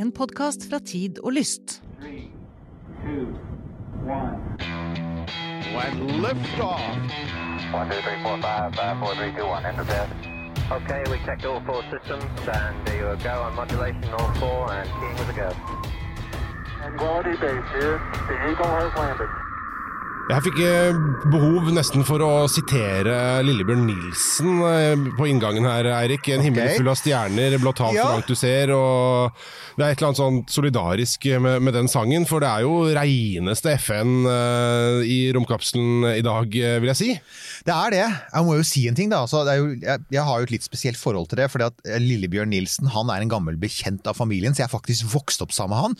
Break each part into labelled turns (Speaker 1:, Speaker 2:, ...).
Speaker 1: En podkast fra Tid og Lyst.
Speaker 2: Three, two, one.
Speaker 3: And liftoff.
Speaker 4: One, two, three, four, five, five, four, three, two, one. Enter test.
Speaker 5: Okay, we checked all four systems, and there you go on modulation, all four, and keying with a go.
Speaker 4: Tranquility Base here. The Eagle has landed.
Speaker 3: Jeg fikk eh, behov nesten for å sitere Lillebjørn Nilsen eh, på inngangen her, Eirik. En himmel full av stjerner, blått hav så
Speaker 6: Ja.
Speaker 3: langt du ser. og Det er et eller annet sånn solidarisk med, med den sangen, for det er jo reineste FN eh, i romkapselen i dag, vil jeg si.
Speaker 6: Det er det. Jeg må jo si en ting, da. Altså, det jo, jeg, jeg har jo et litt spesielt forhold til det. fordi at eh, Lillebjørn Nilsen han er en gammel bekjent av familien, så jeg har faktisk vokst opp sammen med han.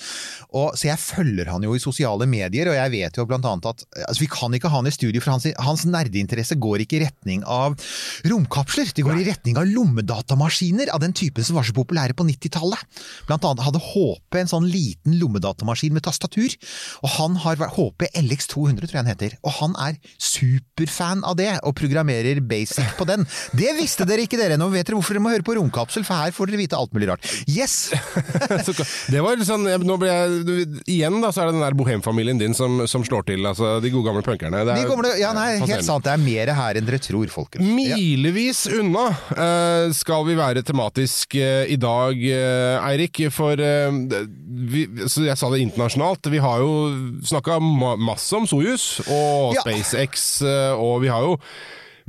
Speaker 6: Og, så jeg følger han jo i sosiale medier, og jeg vet jo blant annet at altså, vi kan ikke ha han i studio, for hans, hans nerdeinteresse går ikke i retning av romkapsler. Det går i retning av lommedatamaskiner av den typen som var så populære på 90-tallet. Blant annet hadde HP en sånn liten lommedatamaskin med tastatur, og han har HP LX200, tror jeg han heter. Og han er superfan av det, og programmerer basic på den. Det visste dere ikke dere! Nå vet dere hvorfor dere må høre på Romkapsel, for her får dere vite alt mulig rart. Yes!
Speaker 3: Det var sånn, nå ble jeg, Igjen da, så er det den der bohemfamilien din som, som slår til. altså De gode gamle punkerne. Det er-
Speaker 6: De gamle, ja, nei, helt sant. Det er mer her enn dere tror, folkens. Ja.
Speaker 3: Milevis unna uh, skal vi være tematisk uh, i dag, uh, Eirik. For vi, så jeg sa det internasjonalt. Vi har jo snakka ma masse om Soyuz og
Speaker 6: Ja.
Speaker 3: SpaceX, eh, og vi har jo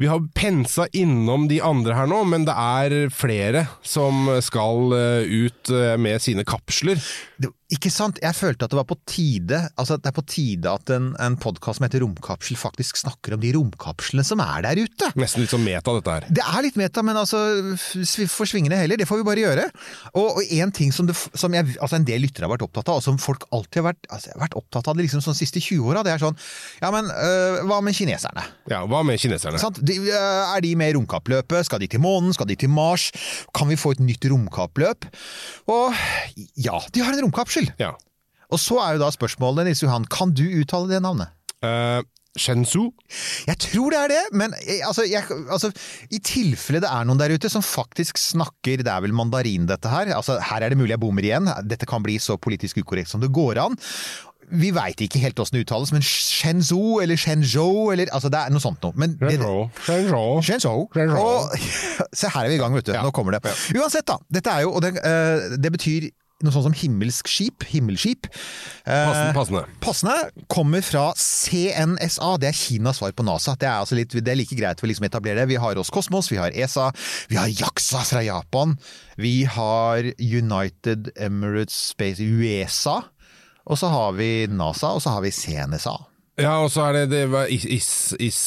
Speaker 3: vi har pensa innom de andre her nå, men det er flere som skal eh, ut eh, med sine kapsler.
Speaker 6: Det, ikke sant? Jeg følte at det var på tide altså det er på tide at en, en podkast som heter Romkapsel faktisk snakker om de romkapslene som er der ute.
Speaker 3: Nesten litt som meta, dette her.
Speaker 6: Det er litt meta, men altså forsvingende heller. Det får vi bare gjøre. Og, og en ting som, det, som jeg, altså en del lyttere har vært opptatt av, og som folk alltid har vært, altså, vært opptatt av det liksom sånn siste 20 åra, det er sånn Ja, men øh, hva med kineserne?
Speaker 3: Ja, Hva med kineserne?
Speaker 6: De, øh, er de med i romkappløpet? Skal de til månen? Skal de til Mars? Kan vi få et nytt romkappløp? Og ja, de har en romkapsel.
Speaker 3: Ja.
Speaker 6: Og så er jo da spørsmålet, Nils Johan, kan du uttale det navnet?
Speaker 3: Uh, Shenzhou?
Speaker 6: Jeg tror det er det, men eh, altså, jeg, altså, i tilfelle det er noen der ute som faktisk snakker Det er vel mandarin, dette her. Altså, her er det mulig jeg bommer igjen. Dette kan bli så politisk ukorrekt som det går an. Vi veit ikke helt åssen det uttales, men Shenzhou eller Shenzhou eller altså, Det er noe sånt noe. Men det,
Speaker 3: Shenzhou. Shenzhou.
Speaker 6: Shenzhou.
Speaker 3: Shenzhou.
Speaker 6: Og, se, her er vi i gang, vet du.
Speaker 3: Ja.
Speaker 6: Nå kommer det. Uansett, da. Dette er jo Og det, eh, det betyr noe sånt som himmelsk skip. Himmelskip. Eh,
Speaker 3: Passende. passende.
Speaker 6: Kommer fra CNSA, det er Kinas svar på NASA. Det er, altså litt, det er like greit for å liksom etablere. Vi har Roskosmos, vi har ESA, vi har JAXA fra Japan. Vi har United Emirates Space, USA. Og så har vi NASA, og så har vi CNSA.
Speaker 3: Ja, og så er det, det var is, is, is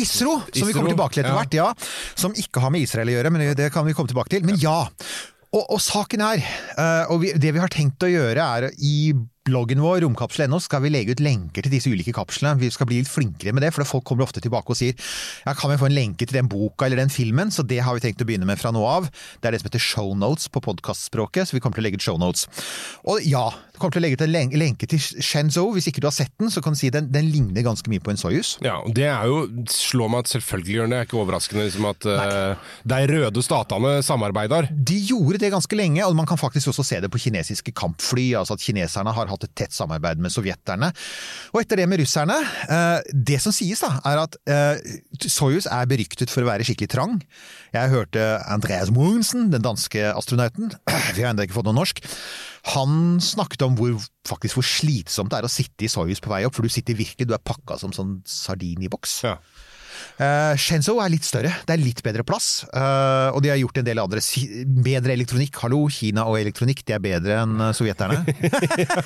Speaker 6: ISRO, som vi kommer tilbake til etter
Speaker 3: ja.
Speaker 6: hvert, ja. Som ikke har med Israel å gjøre, men det kan vi komme tilbake til. Men ja. Og, og saken er, eh, og vi, det vi har tenkt å gjøre er i bloggen vår, romkapsel.no, skal vi legge ut lenker til disse ulike kapslene. Vi skal bli litt flinkere med det, for folk kommer ofte tilbake og sier ja, kan vi få en lenke til den boka eller den filmen, så det har vi tenkt å begynne med fra nå av. Det er det som heter shownotes på podkastspråket, så vi kommer til å legge ut shownotes. Og ja, du kommer til å legge ut en lenke til Shenzhou, hvis ikke du har sett den, så kan du si den, den ligner ganske mye på en Soyuz.
Speaker 3: Ja, og det er jo slår meg at selvfølgelig gjør den det. Er ikke overraskende liksom, at uh, de røde statene samarbeider.
Speaker 6: De gjorde det ganske lenge, og man kan faktisk også se det på kinesiske kampfly. altså at Kineserne har hatt et tett samarbeid med sovjeterne. Og etter det med russerne eh, Det som sies, da, er at eh, Soyuz er beryktet for å være skikkelig trang. Jeg hørte Andreas Mogensen, den danske astronauten, vi har ennå ikke fått noe norsk, han snakket om hvor, faktisk hvor slitsomt det er å sitte i Soyuz på vei opp, for du sitter virkelig, du er pakka som sånn sardin i boks.
Speaker 3: Ja.
Speaker 6: Uh, Shenzhou er litt større, det er litt bedre plass, Uh, og de har gjort en del andre bedre elektronikk. Hallo, Kina og elektronikk, de er bedre enn eh, sovjeterne.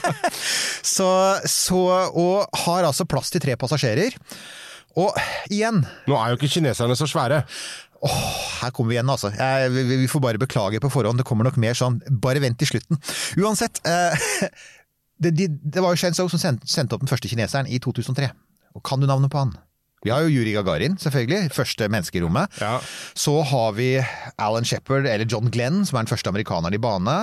Speaker 6: så, så, og har altså plass til tre passasjerer. Og igjen,
Speaker 3: Nå er jo ikke kineserne så svære.
Speaker 6: Åh, her kommer vi igjen, altså. Jeg, vi, vi får bare beklage på forhånd, det kommer nok mer sånn. Bare vent til slutten. Uansett, eh, det, de, det var jo Shenzhou som sendte, sendte opp den første kineseren i 2003. Og kan du navnet på han? Vi har jo Yuri Gagarin, selvfølgelig. Første menneske i rommet.
Speaker 3: Ja.
Speaker 6: Så har vi Alan Shepherd, eller John Glenn, som er den første amerikaneren i bane.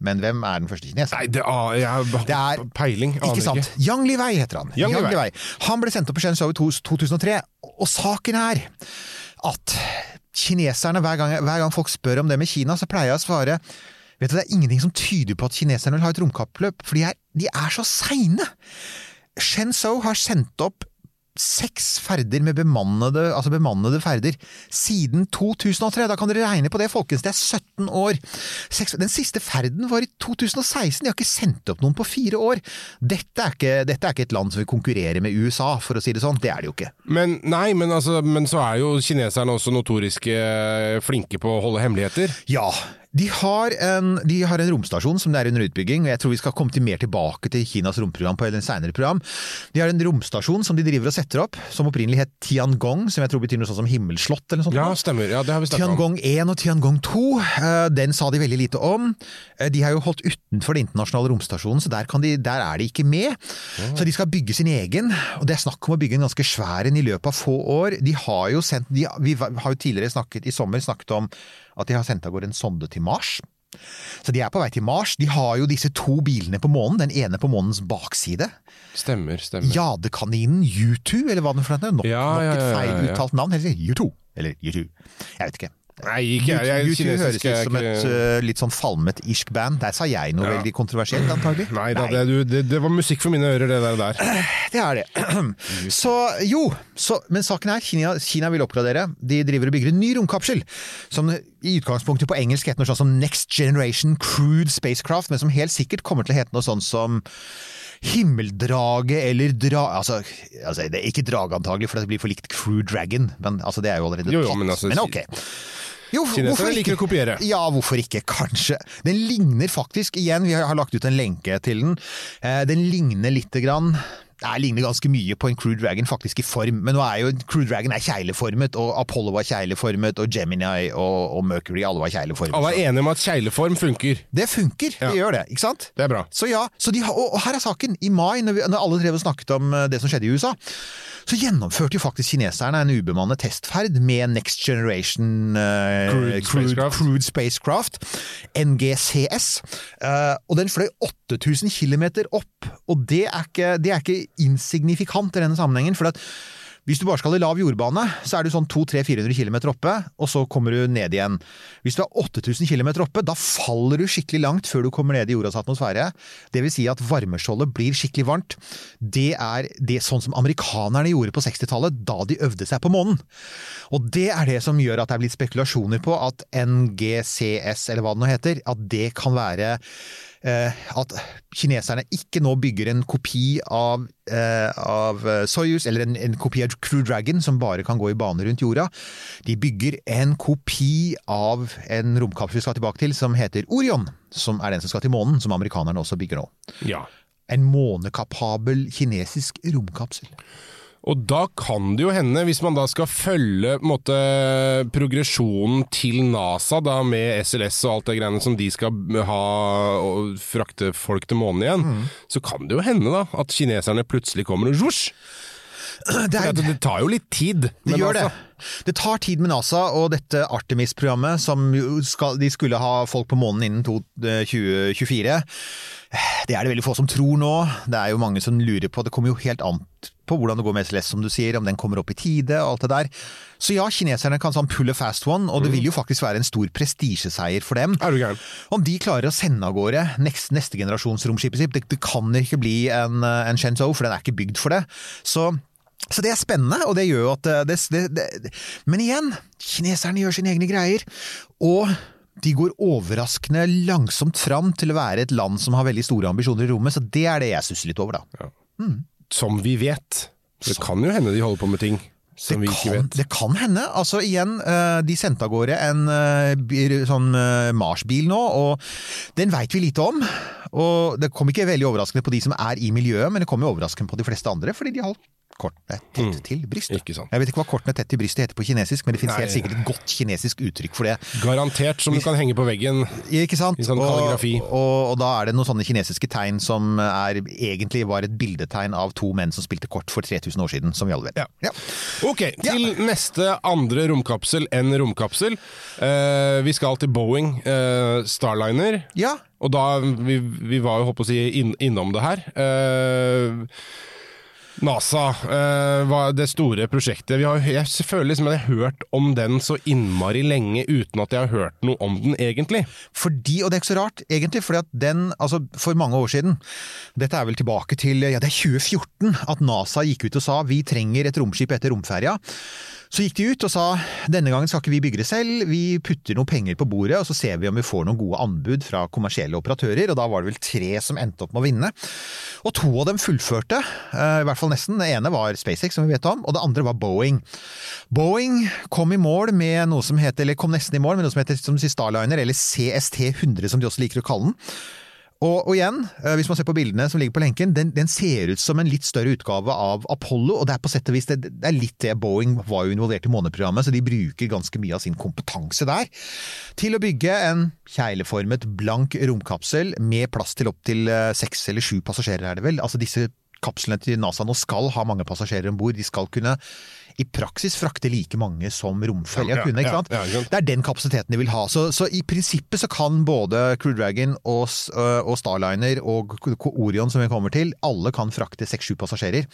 Speaker 6: Men hvem er den første kineseren?
Speaker 3: Nei, det, ah, jeg
Speaker 6: Det er-
Speaker 3: peiling. Aner
Speaker 6: Ikke sant? Yang Liwei heter han.
Speaker 3: Yang
Speaker 6: Yang Li
Speaker 3: Wei.
Speaker 6: Wei. Han ble sendt opp på Shenzhou i 2003, og saken er at kineserne, hver gang, hver gang folk spør om det med Kina, så pleier jeg å svare Vet du, Det er ingenting som tyder på at kineserne vil ha et romkappløp, for de er, de er så seine! Shenzhou har sendt opp seks ferder med bemannede, altså bemannede ferder siden 2003. Da kan dere regne på det, folkens. Det er 17 år. Den siste ferden var i 2016. De har ikke sendt opp noen på fire år. Dette er, ikke, dette er ikke et land som vil konkurrere med USA, for å si det sånn. Det er det jo ikke.
Speaker 3: Men nei, men, altså, men så er jo kineserne også notoriske flinke på å holde hemmeligheter.
Speaker 6: Ja. De har, en, de har en romstasjon som det er under utbygging, og jeg tror vi skal komme til mer tilbake til Kinas romprogram på et senere program. De har en romstasjon som de driver og setter opp, som opprinnelig het Tiangong, som jeg tror betyr noe sånt som himmelslott eller noe sånt.
Speaker 3: Ja, stemmer. Ja, det har vi snakket om.
Speaker 6: Tiangong 1 og Tiangong 2, eh, den sa de veldig lite om. Eh, De har jo holdt utenfor den internasjonale romstasjonen, så der, kan de, der er de ikke med. Så de skal bygge sin egen, og det er snakk om å bygge en ganske svær en i løpet av få år. De har jo sendt, de, vi har jo tidligere snakket, i sommer snakket om at de har sendt av gårde en sonde til Mars. Så de er på vei til Mars. De har jo disse to bilene på månen, den ene på månens bakside.
Speaker 3: Stemmer, stemmer.
Speaker 6: Jadekaninen U2, eller hva den for noe? Nok,
Speaker 3: Ja,
Speaker 6: nok et feil uttalt navn. Eller U2. Eller U2. Jeg vet ikke.
Speaker 3: Nei, ikke jeg. jeg
Speaker 6: U2 høres ut som et uh, litt sånn falmet irsk band. Der sa jeg noe
Speaker 3: Ja.
Speaker 6: veldig kontroversielt, antagelig.
Speaker 3: Nei da, det, det, det var musikk for mine ører, det der. der.
Speaker 6: Det er det. Så jo, så, men saken er, Kina, Kina vil oppgradere. De driver og bygger en ny romkapsel. Som i utgangspunktet på engelsk heter noe sånt som Next Generation Crude Spacecraft, men som helt sikkert kommer til å hete noe sånt som Himmeldraget eller dra... Altså, altså det ikke drage antagelig, for det blir for likt Crew Dragon. Men altså, det er jo allerede
Speaker 3: Jo, jo, men altså-
Speaker 6: men ok. Jo,
Speaker 3: Kineserne liker å kopiere.
Speaker 6: Ja, hvorfor ikke? Kanskje. Den ligner faktisk, igjen, vi har lagt ut en lenke til den, eh, den ligner lite grann Nei, ligner ganske mye på en Crew Dragon, faktisk i form. Men nå er jo Crew Dragon er kjegleformet, og Apollo var kjegleformet, og Gemini og, og Mercury, alle var kjegleformet.
Speaker 3: Alle er enige om at kjegleform funker.
Speaker 6: Det funker,
Speaker 3: Ja.
Speaker 6: det gjør det, ikke sant?
Speaker 3: Det er bra.
Speaker 6: Så ja, så de og, og her er saken. I mai, når, vi, når alle drev og snakket om eh, det som skjedde i USA, så gjennomførte jo faktisk kineserne en ubemannet testferd med Next Generation uh,
Speaker 3: Crude spacecraft.
Speaker 6: crude spacecraft, NGCS. uh, og den fløy 8000 km opp, og det er ikke, det er ikke insignifikant i denne sammenhengen. for at hvis du bare skal i lav jordbane, så er du sånn 200-400 km oppe, og så kommer du ned igjen. Hvis du er 8000 km oppe, da faller du skikkelig langt før du kommer ned i jordas atmosfære. Det vil si at varmeskjoldet blir skikkelig varmt. Det er det sånn som amerikanerne gjorde på 60-tallet, da de øvde seg på månen. Og det er det som gjør at det er blitt spekulasjoner på at NGCS, eller hva det nå heter, at det kan være at kineserne ikke nå bygger en kopi av, eh, av eh, Soyuz, eller en, en kopi av Crew Dragon som bare kan gå i bane rundt jorda. De bygger en kopi av en romkapsel vi skal tilbake til, som heter Orion. Som er den som skal til månen, som amerikanerne også bygger nå.
Speaker 3: Ja.
Speaker 6: En månekapabel kinesisk romkapsel.
Speaker 3: Og da kan det jo hende, hvis man da skal følge måte, progresjonen til NASA da med SLS og alt det greiene som de skal ha og frakte folk til månen igjen,
Speaker 6: Mm.
Speaker 3: så kan det jo hende da at kineserne plutselig kommer og svosj!
Speaker 6: Det, er,
Speaker 3: det tar jo litt tid.
Speaker 6: det gjør
Speaker 3: NASA.
Speaker 6: det. Det tar tid med NASA og dette Artemis-programmet, som skal, de skulle ha folk på månen innen eh, 2024. Det er det veldig få som tror nå. Det er jo mange som lurer på. Det kommer jo helt an på hvordan det går med SLS, som du sier, om den kommer opp i tide og alt det der. Så ja, kineserne kan sånn pull a fast one, og det vil jo faktisk være en stor prestisjeseier for dem.
Speaker 3: Er du gæren?
Speaker 6: Om de klarer å sende av gårde neste, neste generasjons romskipet sitt, det, det kan ikke bli en, eh, en Shenzhou, for den er ikke bygd for det. Så så det er spennende, og det gjør jo at eh, det, det, det, Men igjen, kineserne gjør sine egne greier. Og de går overraskende langsomt fram til å være et land som har veldig store ambisjoner i rommet, så det er det jeg stusser litt over, da.
Speaker 3: Som vi vet. Det kan jo hende de holder på med ting som vi ikke
Speaker 6: kan,
Speaker 3: vet.
Speaker 6: det kan hende. Altså igjen, eh, de sendte av gårde en eh, sånn Mars-bil nå, og den veit vi lite om. Og det kom ikke veldig overraskende på de som er i miljøet, men det kom jo overraskende på de fleste andre, fordi de har holdt kortene tett til brystet.
Speaker 3: Mm. Ikke sant.
Speaker 6: Jeg vet ikke hva kortene tett til brystet heter på kinesisk, men det finnes
Speaker 3: Nei.
Speaker 6: helt sikkert et godt kinesisk uttrykk for det.
Speaker 3: Garantert som du kan henge på veggen.
Speaker 6: Ikke sant?
Speaker 3: I sånn kalligrafi.
Speaker 6: Og, og, og da er det noen sånne kinesiske tegn som er, egentlig var et bildetegn av to menn som spilte kort for 3000 år siden, som vi alle vet.
Speaker 3: Ja. Ok, til neste andre romkapsel enn romkapsel. Uh, vi skal til Boeing uh, Starliner.
Speaker 6: ja.
Speaker 3: Og da, vi, vi var jo, håper å si, inn, innom det her. Eh, NASA, uh, det store prosjektet. Har, jeg føler liksom at jeg har hørt om den så innmari lenge uten at jeg har hørt noe om den egentlig.
Speaker 6: Fordi, og det er ikke så rart, egentlig, fordi at den, altså for mange år siden, dette er vel tilbake til, ja det er 2014, at NASA gikk ut og sa vi trenger et romskip etter romferja. Så gikk de ut og sa denne gangen skal ikke vi bygge det selv, vi putter noen penger på bordet og så ser vi om vi får noen gode anbud fra kommersielle operatører, og da var det vel tre som endte opp med å vinne. Og to av dem fullførte, eh, i hvert fall nesten. Det ene var SpaceX, som vi vet om, og det andre var Boeing. Boeing kom i mål med noe som heter, eller kom nesten i mål med noe som heter som Starliner, eller CST-100 som de også liker å kalle den. Og, og igjen, eh, hvis man ser på bildene som ligger på lenken, den, den ser ut som en litt større utgave av Apollo, og det er på sett og vis det, det er litt det Boeing var jo involvert i måneprogrammet, så de bruker ganske mye av sin kompetanse der til å bygge en kjegleformet, blank romkapsel med plass til opptil eh, seks eller sju passasjerer, er det vel. Altså disse kapslene til NASA nå skal ha mange passasjerer om bord. De skal kunne i praksis frakte like mange som romferja kunne. ikke sant? Det er den kapasiteten de vil ha. Så, så i prinsippet så kan både Crew Dragon og, og Starliner og Orion som vi kommer til, alle kan frakte seks-sju passasjerer.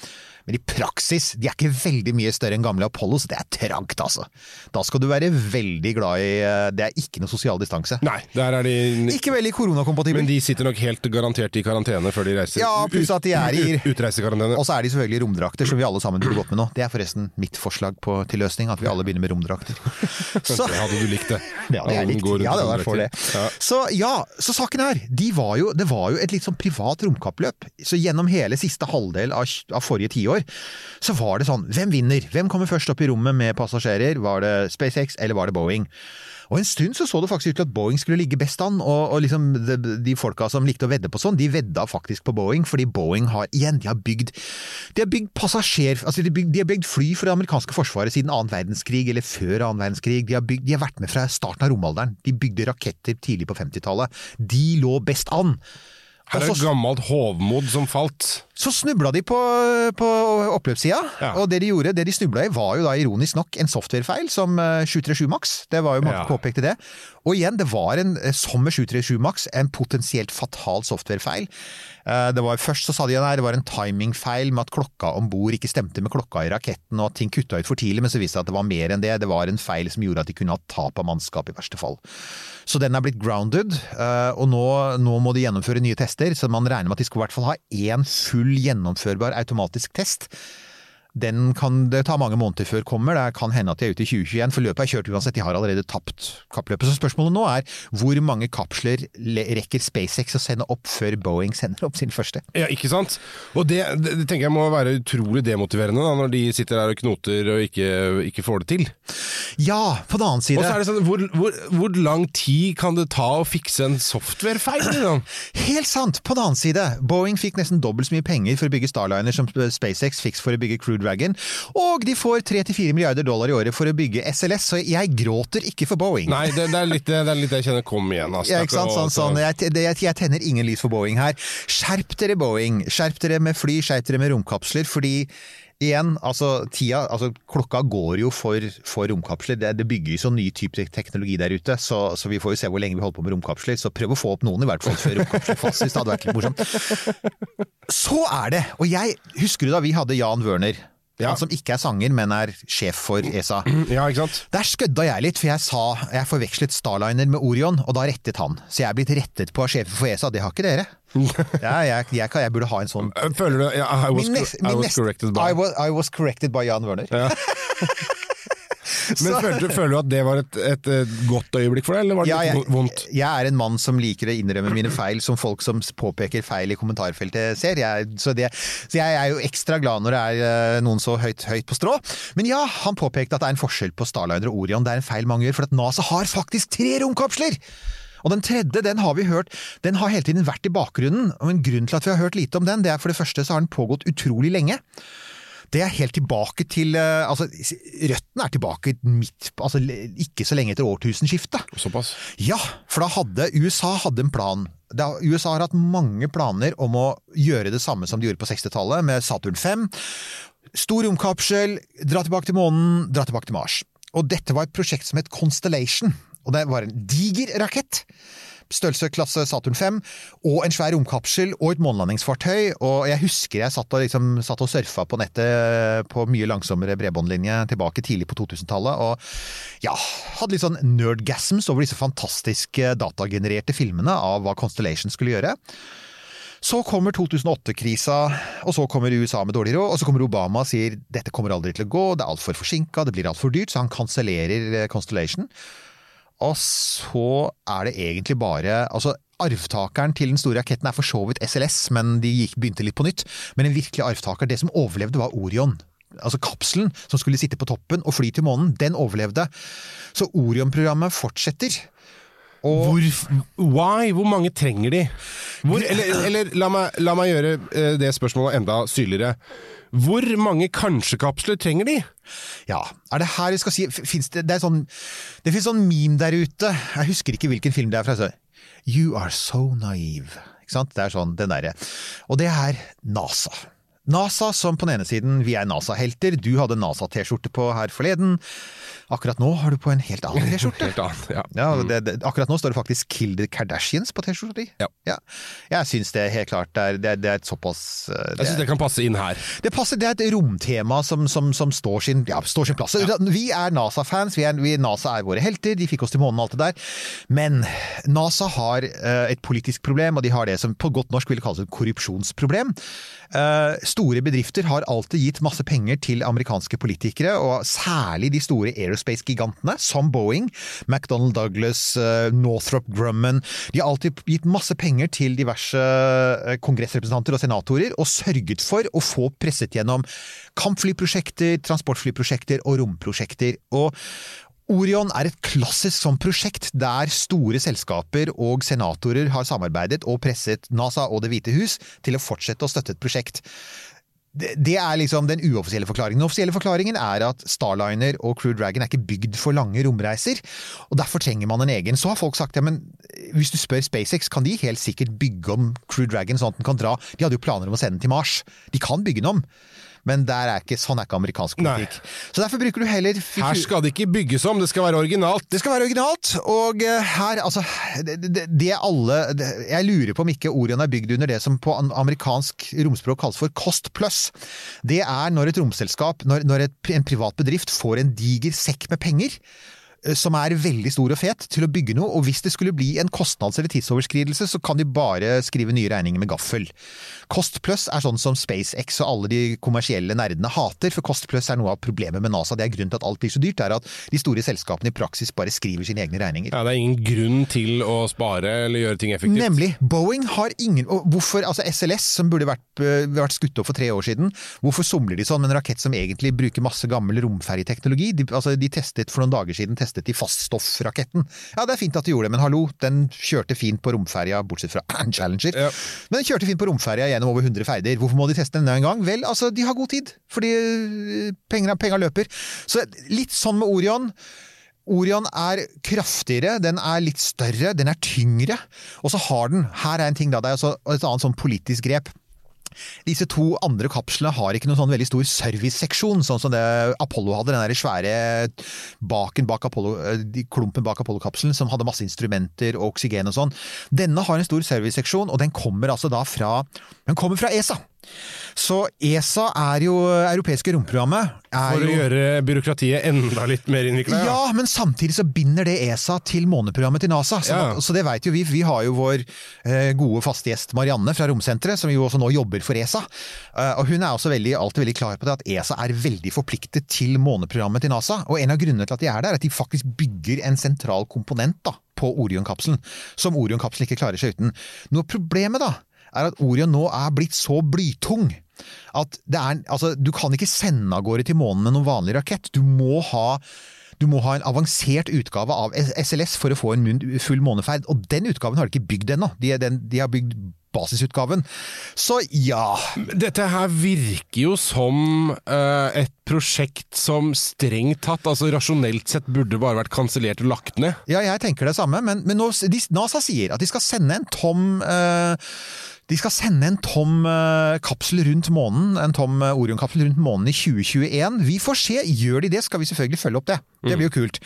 Speaker 6: Men i praksis, de er ikke veldig mye større enn gamle Apollo, så det er trangt, altså. Da skal du være veldig glad i øh, Det er ikke noe sosial distanse.
Speaker 3: Nei, der er de
Speaker 6: Ikke veldig koronakompatibel.
Speaker 3: Men de sitter nok helt garantert i karantene før de reiser.
Speaker 6: Ja, pluss at de er i-
Speaker 3: Utreisekarantene.
Speaker 6: Og så er de selvfølgelig romdrakter, som vi alle sammen burde gått med nå. Det er forresten mitt forslag på, til løsning, at vi alle begynner med romdrakter. Så,
Speaker 3: Det hadde du likt, det.
Speaker 6: Det hadde jeg likt. Ja, det var for det.
Speaker 3: Ja.
Speaker 6: Så ja, så saken er, de var jo, det var jo et litt sånn privat romkappløp. Så gjennom hele siste halvdel av, av forrige tiår, så var det sånn, hvem vinner? Hvem kommer først opp i rommet med passasjerer? Var det SpaceX, eller var det Boeing? Og en stund så så det faktisk ut til at Boeing skulle ligge best an, og, og liksom de, de folka som likte å vedde på sånn, de vedda faktisk på Boeing, fordi Boeing har igjen, de har bygd de har bygd passasjer, altså de, bygd, de har bygd fly for det amerikanske forsvaret siden annen verdenskrig, eller før annen verdenskrig. De har, bygd, de har vært med fra starten av romalderen. De bygde raketter tidlig på 50-tallet. De lå best an.
Speaker 3: Her er
Speaker 6: det
Speaker 3: et
Speaker 6: så-
Speaker 3: gammelt hovmod som falt.
Speaker 6: så snubla de på, på oppløpssida,
Speaker 3: Ja.
Speaker 6: og det de gjorde, det de snubla i var jo da ironisk nok en softwarefeil som eh, 737 Max. Det var jo mange
Speaker 3: Ja.
Speaker 6: påpekte det. Og igjen, det var en, eh, som med 737 Max, en potensielt fatal softwarefeil. Eh, Det var, først så sa de at det var en timingfeil med at klokka om bord ikke stemte med klokka i raketten, og at ting kutta ut for tidlig, men så viste det at det var mer enn det. Det var en feil som gjorde at de kunne ha tap av mannskap i verste fall. Så den er blitt grounded, eh, og nå, nå må de gjennomføre nye tester, så man regner med at de skal i hvert fall ha én full gjennomførbar automatisk test. Den kan det ta mange måneder før kommer, det kan hende at de er ute i 2021, for løpet er kjørt uansett, de har allerede tapt kappløpet. Så spørsmålet nå er hvor mange kapsler rekker SpaceX å sende opp før Boeing sender opp sin første?
Speaker 3: Ja, ikke sant? Og det, det, det tenker jeg må være utrolig demotiverende da, når de sitter der og knoter og ikke, ikke får det til.
Speaker 6: Ja, på den annen side
Speaker 3: Og så er det sånn, hvor, hvor, hvor lang tid kan det ta å fikse en softwarefeil? Liksom?
Speaker 6: Helt sant! På den annen side, Boeing fikk nesten dobbelt så mye penger for å bygge Starliner som SpaceX fikk for å bygge Crew Dragon, og de får 3-4 milliarder dollar i året for å bygge SLS, så jeg gråter ikke for Boeing.
Speaker 3: Nei, det, det, er litt, det er litt jeg kjenner kom igjen. Altså.
Speaker 6: Ja, ikke sant? Sånn, sånn. Jeg, det, jeg, tenner ingen lys for Boeing her. Skjerp dere, Boeing. Skjerp dere med fly, skjerp dere med romkapsler, fordi Igjen, altså, tida, altså klokka går jo for, for romkapsler. Det, det bygges jo ny type teknologi der ute, så, så vi får jo se hvor lenge vi holder på med romkapsler. Så prøv å få opp noen i hvert fall før romkapsler fases. Det hadde vært litt morsomt. Så er det, og jeg husker du da vi hadde Jan Wørner,
Speaker 3: Ja.
Speaker 6: han som ikke er sanger, men er sjef for ESA.
Speaker 3: Ja, ikke sant?
Speaker 6: Der skødda jeg litt, for jeg sa jeg forvekslet Starliner med Orion, og da rettet han. Så jeg er blitt rettet på av sjefen for ESA, det har ikke dere. Ja, jeg, jeg, jeg burde ha en sånn
Speaker 3: Føler du ja, I was,
Speaker 6: Min neste-
Speaker 3: I was corrected by
Speaker 6: I was, I was corrected by Jan Wørner.
Speaker 3: Men føler, du- føler du at det var et, et, godt øyeblikk for deg, eller var det
Speaker 6: Ja,
Speaker 3: litt
Speaker 6: jeg,
Speaker 3: vondt?
Speaker 6: jeg er en mann som liker å innrømme mine feil, som folk som påpeker feil i kommentarfeltet ser. Jeg, så, det, så jeg er jo ekstra glad når det er eh, noen så høyt, høyt på strå. Men ja, han påpekte at det er en forskjell på Starliner og Orion. Det er en feil mange gjør, for at NASA har faktisk tre romkapsler! Og den tredje, den har vi hørt, den har hele tiden vært i bakgrunnen. Og en grunn til at vi har hørt lite om den, det er for det første så har den pågått utrolig lenge. Det er helt tilbake til eh, Altså, røttene er tilbake midt Altså ikke så lenge etter årtusenskiftet.
Speaker 3: Såpass?
Speaker 6: Ja, for da hadde USA hadde en plan. Da, USA har hatt mange planer om å gjøre det samme som de gjorde på 60-tallet, med Saturn 5. Stor romkapsel, dra tilbake til månen, dra tilbake til Mars. Og dette var et prosjekt som het Constellation. Og det var en diger rakett størrelse klasse Saturn 5, og en svær romkapsel og et månelandingsfartøy. Og jeg husker jeg satt og, liksom, satt og surfa på nettet på mye langsommere bredbåndlinje tilbake tidlig på 2000-tallet, og ja, hadde litt sånn nerdgasms over disse fantastiske datagenererte filmene av hva Constellation skulle gjøre. Så kommer 2008-krisa, og så kommer USA med dårlig råd, og så kommer Obama og sier dette kommer aldri til å gå, det er altfor forsinka, det blir altfor dyrt, så han kansellerer eh, Constellation. Og så er det egentlig bare altså Arvtakeren til den store raketten er for så vidt SLS, men de gikk, begynte litt på nytt. Men en virkelig arvtaker, det som overlevde, var Orion. Altså kapselen som skulle sitte på toppen og fly til månen, den overlevde. Så Orion-programmet fortsetter. Og
Speaker 3: Hvor, why? Hvor mange trenger de? Hvor, eller eller la, meg, la meg gjøre eh, det spørsmålet enda syrligere. Hvor mange kanskje-kapsler trenger de?
Speaker 6: Ja, er det her vi skal si finnes det, det, er sånn, det finnes sånn meme der ute, jeg husker ikke hvilken film det er fra. så, You are so naive. Ikke sant? Det er sånn, den derre. Og det er NASA. NASA som på den ene siden, vi er NASA-helter, du hadde NASA-T-skjorte på her forleden. Akkurat nå har du på en helt annen T-skjorte.
Speaker 3: Ja.
Speaker 6: Ja, det, akkurat nå står det faktisk 'Kill the Kardashians' på T-skjorta di.
Speaker 3: Ja.
Speaker 6: Jeg syns det helt klart er, det, er- det et såpass det,
Speaker 3: Jeg syns det kan passe inn her.
Speaker 6: det passer, det er et romtema som, som, som står, sin, ja, står sin plass. Vi er NASA-fans, NASA er våre helter, de fikk oss til månen og alt det der. Men NASA har uh, et politisk problem, og de har det som på godt norsk ville kalles et korrupsjonsproblem. Eh, store bedrifter har alltid gitt masse penger til amerikanske politikere, og særlig de store aerospace-gigantene, som Boeing, McDonnell Douglas, eh, Northrop Grumman. De har alltid gitt masse penger til diverse eh, kongressrepresentanter og senatorer, og sørget for å få presset gjennom kampflyprosjekter, transportflyprosjekter og romprosjekter. Og Orion er et klassisk sånn prosjekt der store selskaper og senatorer har samarbeidet og presset NASA og Det hvite hus til å fortsette å støtte et prosjekt. Det, er liksom den uoffisielle forklaringen. Den offisielle forklaringen er at Starliner og Crew Dragon er ikke bygd for lange romreiser, og derfor trenger man en egen. Så har folk sagt ja, men hvis du spør SpaceX, kan de helt sikkert bygge om Crew Dragon sånn at den kan dra? De hadde jo planer om å sende den til Mars. De kan bygge den om. Men der er ikke, sånn er ikke amerikansk
Speaker 3: Nei.
Speaker 6: politikk. Så derfor bruker du heller
Speaker 3: Her skal det ikke bygges om, det skal være originalt.
Speaker 6: det skal være originalt, og eh, her, altså Det, det, det alle det, Jeg lurer på om ikke Orion er bygd under det som på amerikansk romspråk kalles for cost plus. Det er når et romselskap, når, når et, en privat bedrift får en diger sekk med penger, som er veldig stor og fet, til å bygge noe, og hvis det skulle bli en kostnads- eller tidsoverskridelse, så kan de bare skrive nye regninger med gaffel. Cost plus er sånn som SpaceX og alle de kommersielle nerdene hater, for Cost plus er noe av problemet med NASA. Det er grunnen til at alt blir så dyrt, er at de store selskapene i praksis bare skriver sine egne regninger.
Speaker 3: Ja, det er ingen grunn til å spare eller gjøre ting effektivt.
Speaker 6: Nemlig. Boeing har ingen og Hvorfor altså SLS, som burde vært, øh, vært skutt opp for tre år siden, hvorfor somler de sånn med en rakett som egentlig bruker masse gammel romferjeteknologi? De, altså, de testet for noen dager siden testet de faststoffraketten. Ja, det er fint at de gjorde det, men hallo, den kjørte fint på romferja, bortsett fra Challenger.
Speaker 3: Ja.
Speaker 6: Men den kjørte fint på romferja gjennom over 100 ferder. Hvorfor må de teste den en gang? Vel, altså, de har god tid, fordi øh, penga penga løper. Så litt sånn med Orion. Orion er kraftigere, den er litt større, den er tyngre. Og så har den, her er en ting da, det er et annet sånn politisk grep. Disse to andre kapslene har ikke noen sånn veldig stor serviceseksjon, sånn som det Apollo hadde. Den der svære baken bak Apollo, eh, klumpen bak Apollo-kapselen som hadde masse instrumenter og oksygen og sånn. Denne har en stor serviceseksjon, og den kommer altså da fra, den kommer fra ESA. Så ESA er jo europeiske romprogrammet. Er
Speaker 3: For å
Speaker 6: jo,
Speaker 3: gjøre byråkratiet enda litt mer innvikla.
Speaker 6: ja, men samtidig så binder det ESA til måneprogrammet til NASA. Så,
Speaker 3: Ja.
Speaker 6: så det vet jo vi. Vi har jo vår eh, gode faste gjest Marianne fra Romsenteret, som jo også nå jobber for ESA. Eh, og hun er også veldig, alltid veldig klar på det at ESA er veldig forpliktet til måneprogrammet til NASA. Og en av grunnene til at de er der, er at de faktisk bygger en sentral komponent da, på Orion-kapselen, som Orion-kapselen ikke klarer seg uten. Noe av problemet da, er at Orion nå er blitt så blytung at det er, altså, du kan ikke sende av gårde til månen med noen vanlig rakett. Du må ha du må ha en avansert utgave av SLS for å få en full måneferd, og den utgaven har de ikke bygd ennå. De, de har bygd basisutgaven. Så ja
Speaker 3: Dette her virker jo som uh, et prosjekt som strengt tatt, altså rasjonelt sett, burde bare vært kansellert og lagt ned.
Speaker 6: Ja, jeg tenker det samme, men, men nå, de, NASA sier at de skal sende en tom eh, de skal sende en tom eh, kapsel rundt månen, en tom eh, Orion-kapsel rundt månen i 2021. Vi får se. Gjør de det, skal vi selvfølgelig følge opp det. Det blir jo kult.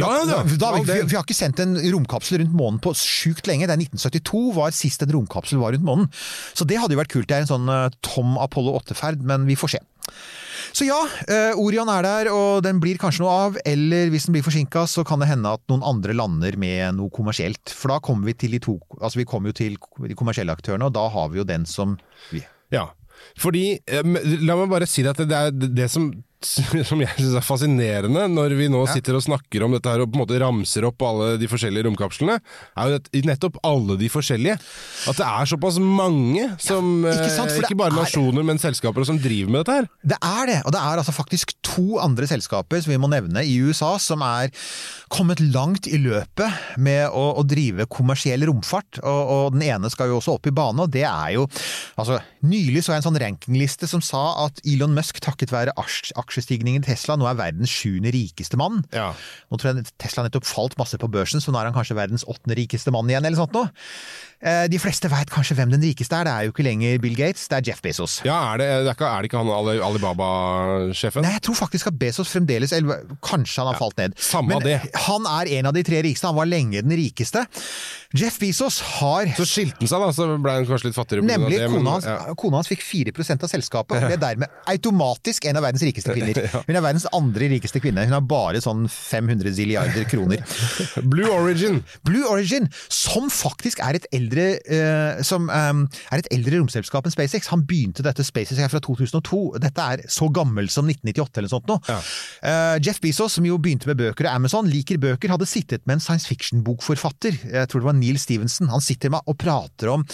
Speaker 3: Ja,
Speaker 6: da, da, da, vi, vi har ikke sendt en romkapsel rundt månen på sjukt lenge. Det er 1972 var sist en romkapsel var rundt månen. Så det hadde jo vært kult. Det er en sånn eh, Tom Apollo 8-ferd, men vi får se. Så ja, uh, Orion er der, og den blir kanskje noe av. Eller hvis den blir forsinka, så kan det hende at noen andre lander med noe kommersielt. For da kommer vi til de to Altså vi kommer jo til de kommersielle aktørene, og da har vi jo den som vi
Speaker 3: Ja, fordi um, La meg bare si at det er det som som jeg synes er fascinerende når vi nå sitter og snakker om dette her og på en måte ramser opp alle de forskjellige romkapslene, er jo nettopp alle de forskjellige. At det er såpass mange som
Speaker 6: ikke
Speaker 3: eh,
Speaker 6: sant,
Speaker 3: Ikke bare
Speaker 6: er-
Speaker 3: nasjoner, men selskaper som driver med dette her.
Speaker 6: Det er det, og det er altså faktisk to andre selskaper som vi må nevne i USA, som er kommet langt i løpet med å, å drive kommersiell romfart. Og, og den ene skal jo også opp i bane, og det er jo altså, Nylig så jeg en sånn rankingliste som sa at Elon Musk takket være aks- aksjestigningen i Tesla nå er verdens sjuende rikeste mann.
Speaker 3: Ja.
Speaker 6: Nå tror jeg Tesla nettopp falt masse på børsen, så nå er han kanskje verdens åttende rikeste mann igjen, eller sånt noe. Eh, De fleste veit kanskje hvem den rikeste er, det er jo ikke lenger Bill Gates, det er Jeff Bezos.
Speaker 3: Ja, er det, det er, ikke, er det ikke han Alibaba-sjefen?
Speaker 6: Nei, jeg tror faktisk at Bezos fremdeles Eller kanskje han har falt ned.
Speaker 3: samme
Speaker 6: Men
Speaker 3: det.
Speaker 6: han er en av de tre rikeste. Han var lenge den rikeste. Jeff Bezos har
Speaker 3: Så skilte han seg, da, så ble han kanskje litt fattigere.
Speaker 6: Nemlig,
Speaker 3: det, men-
Speaker 6: kona hans,
Speaker 3: ja.
Speaker 6: kona hans fikk 4 av selskapet, og ble dermed automatisk en av verdens rikeste kvinner. Hun er verdens andre rikeste kvinne. Hun har bare sånn 500 zilliarder kroner.
Speaker 3: Blue Origin.
Speaker 6: Blue Origin, som faktisk er et eldre, eh, som, eh, er et eldre romselskap enn SpaceX. Han begynte dette SpaceX her fra 2002. Dette er så gammelt som 1998 eller noe sånt nå. Eh, Jeff Bezos, som jo begynte med bøker og Amazon, liker bøker, hadde sittet med en science fiction-bokforfatter. Jeg tror det var Neil Stevenson. Han sitter med og prater om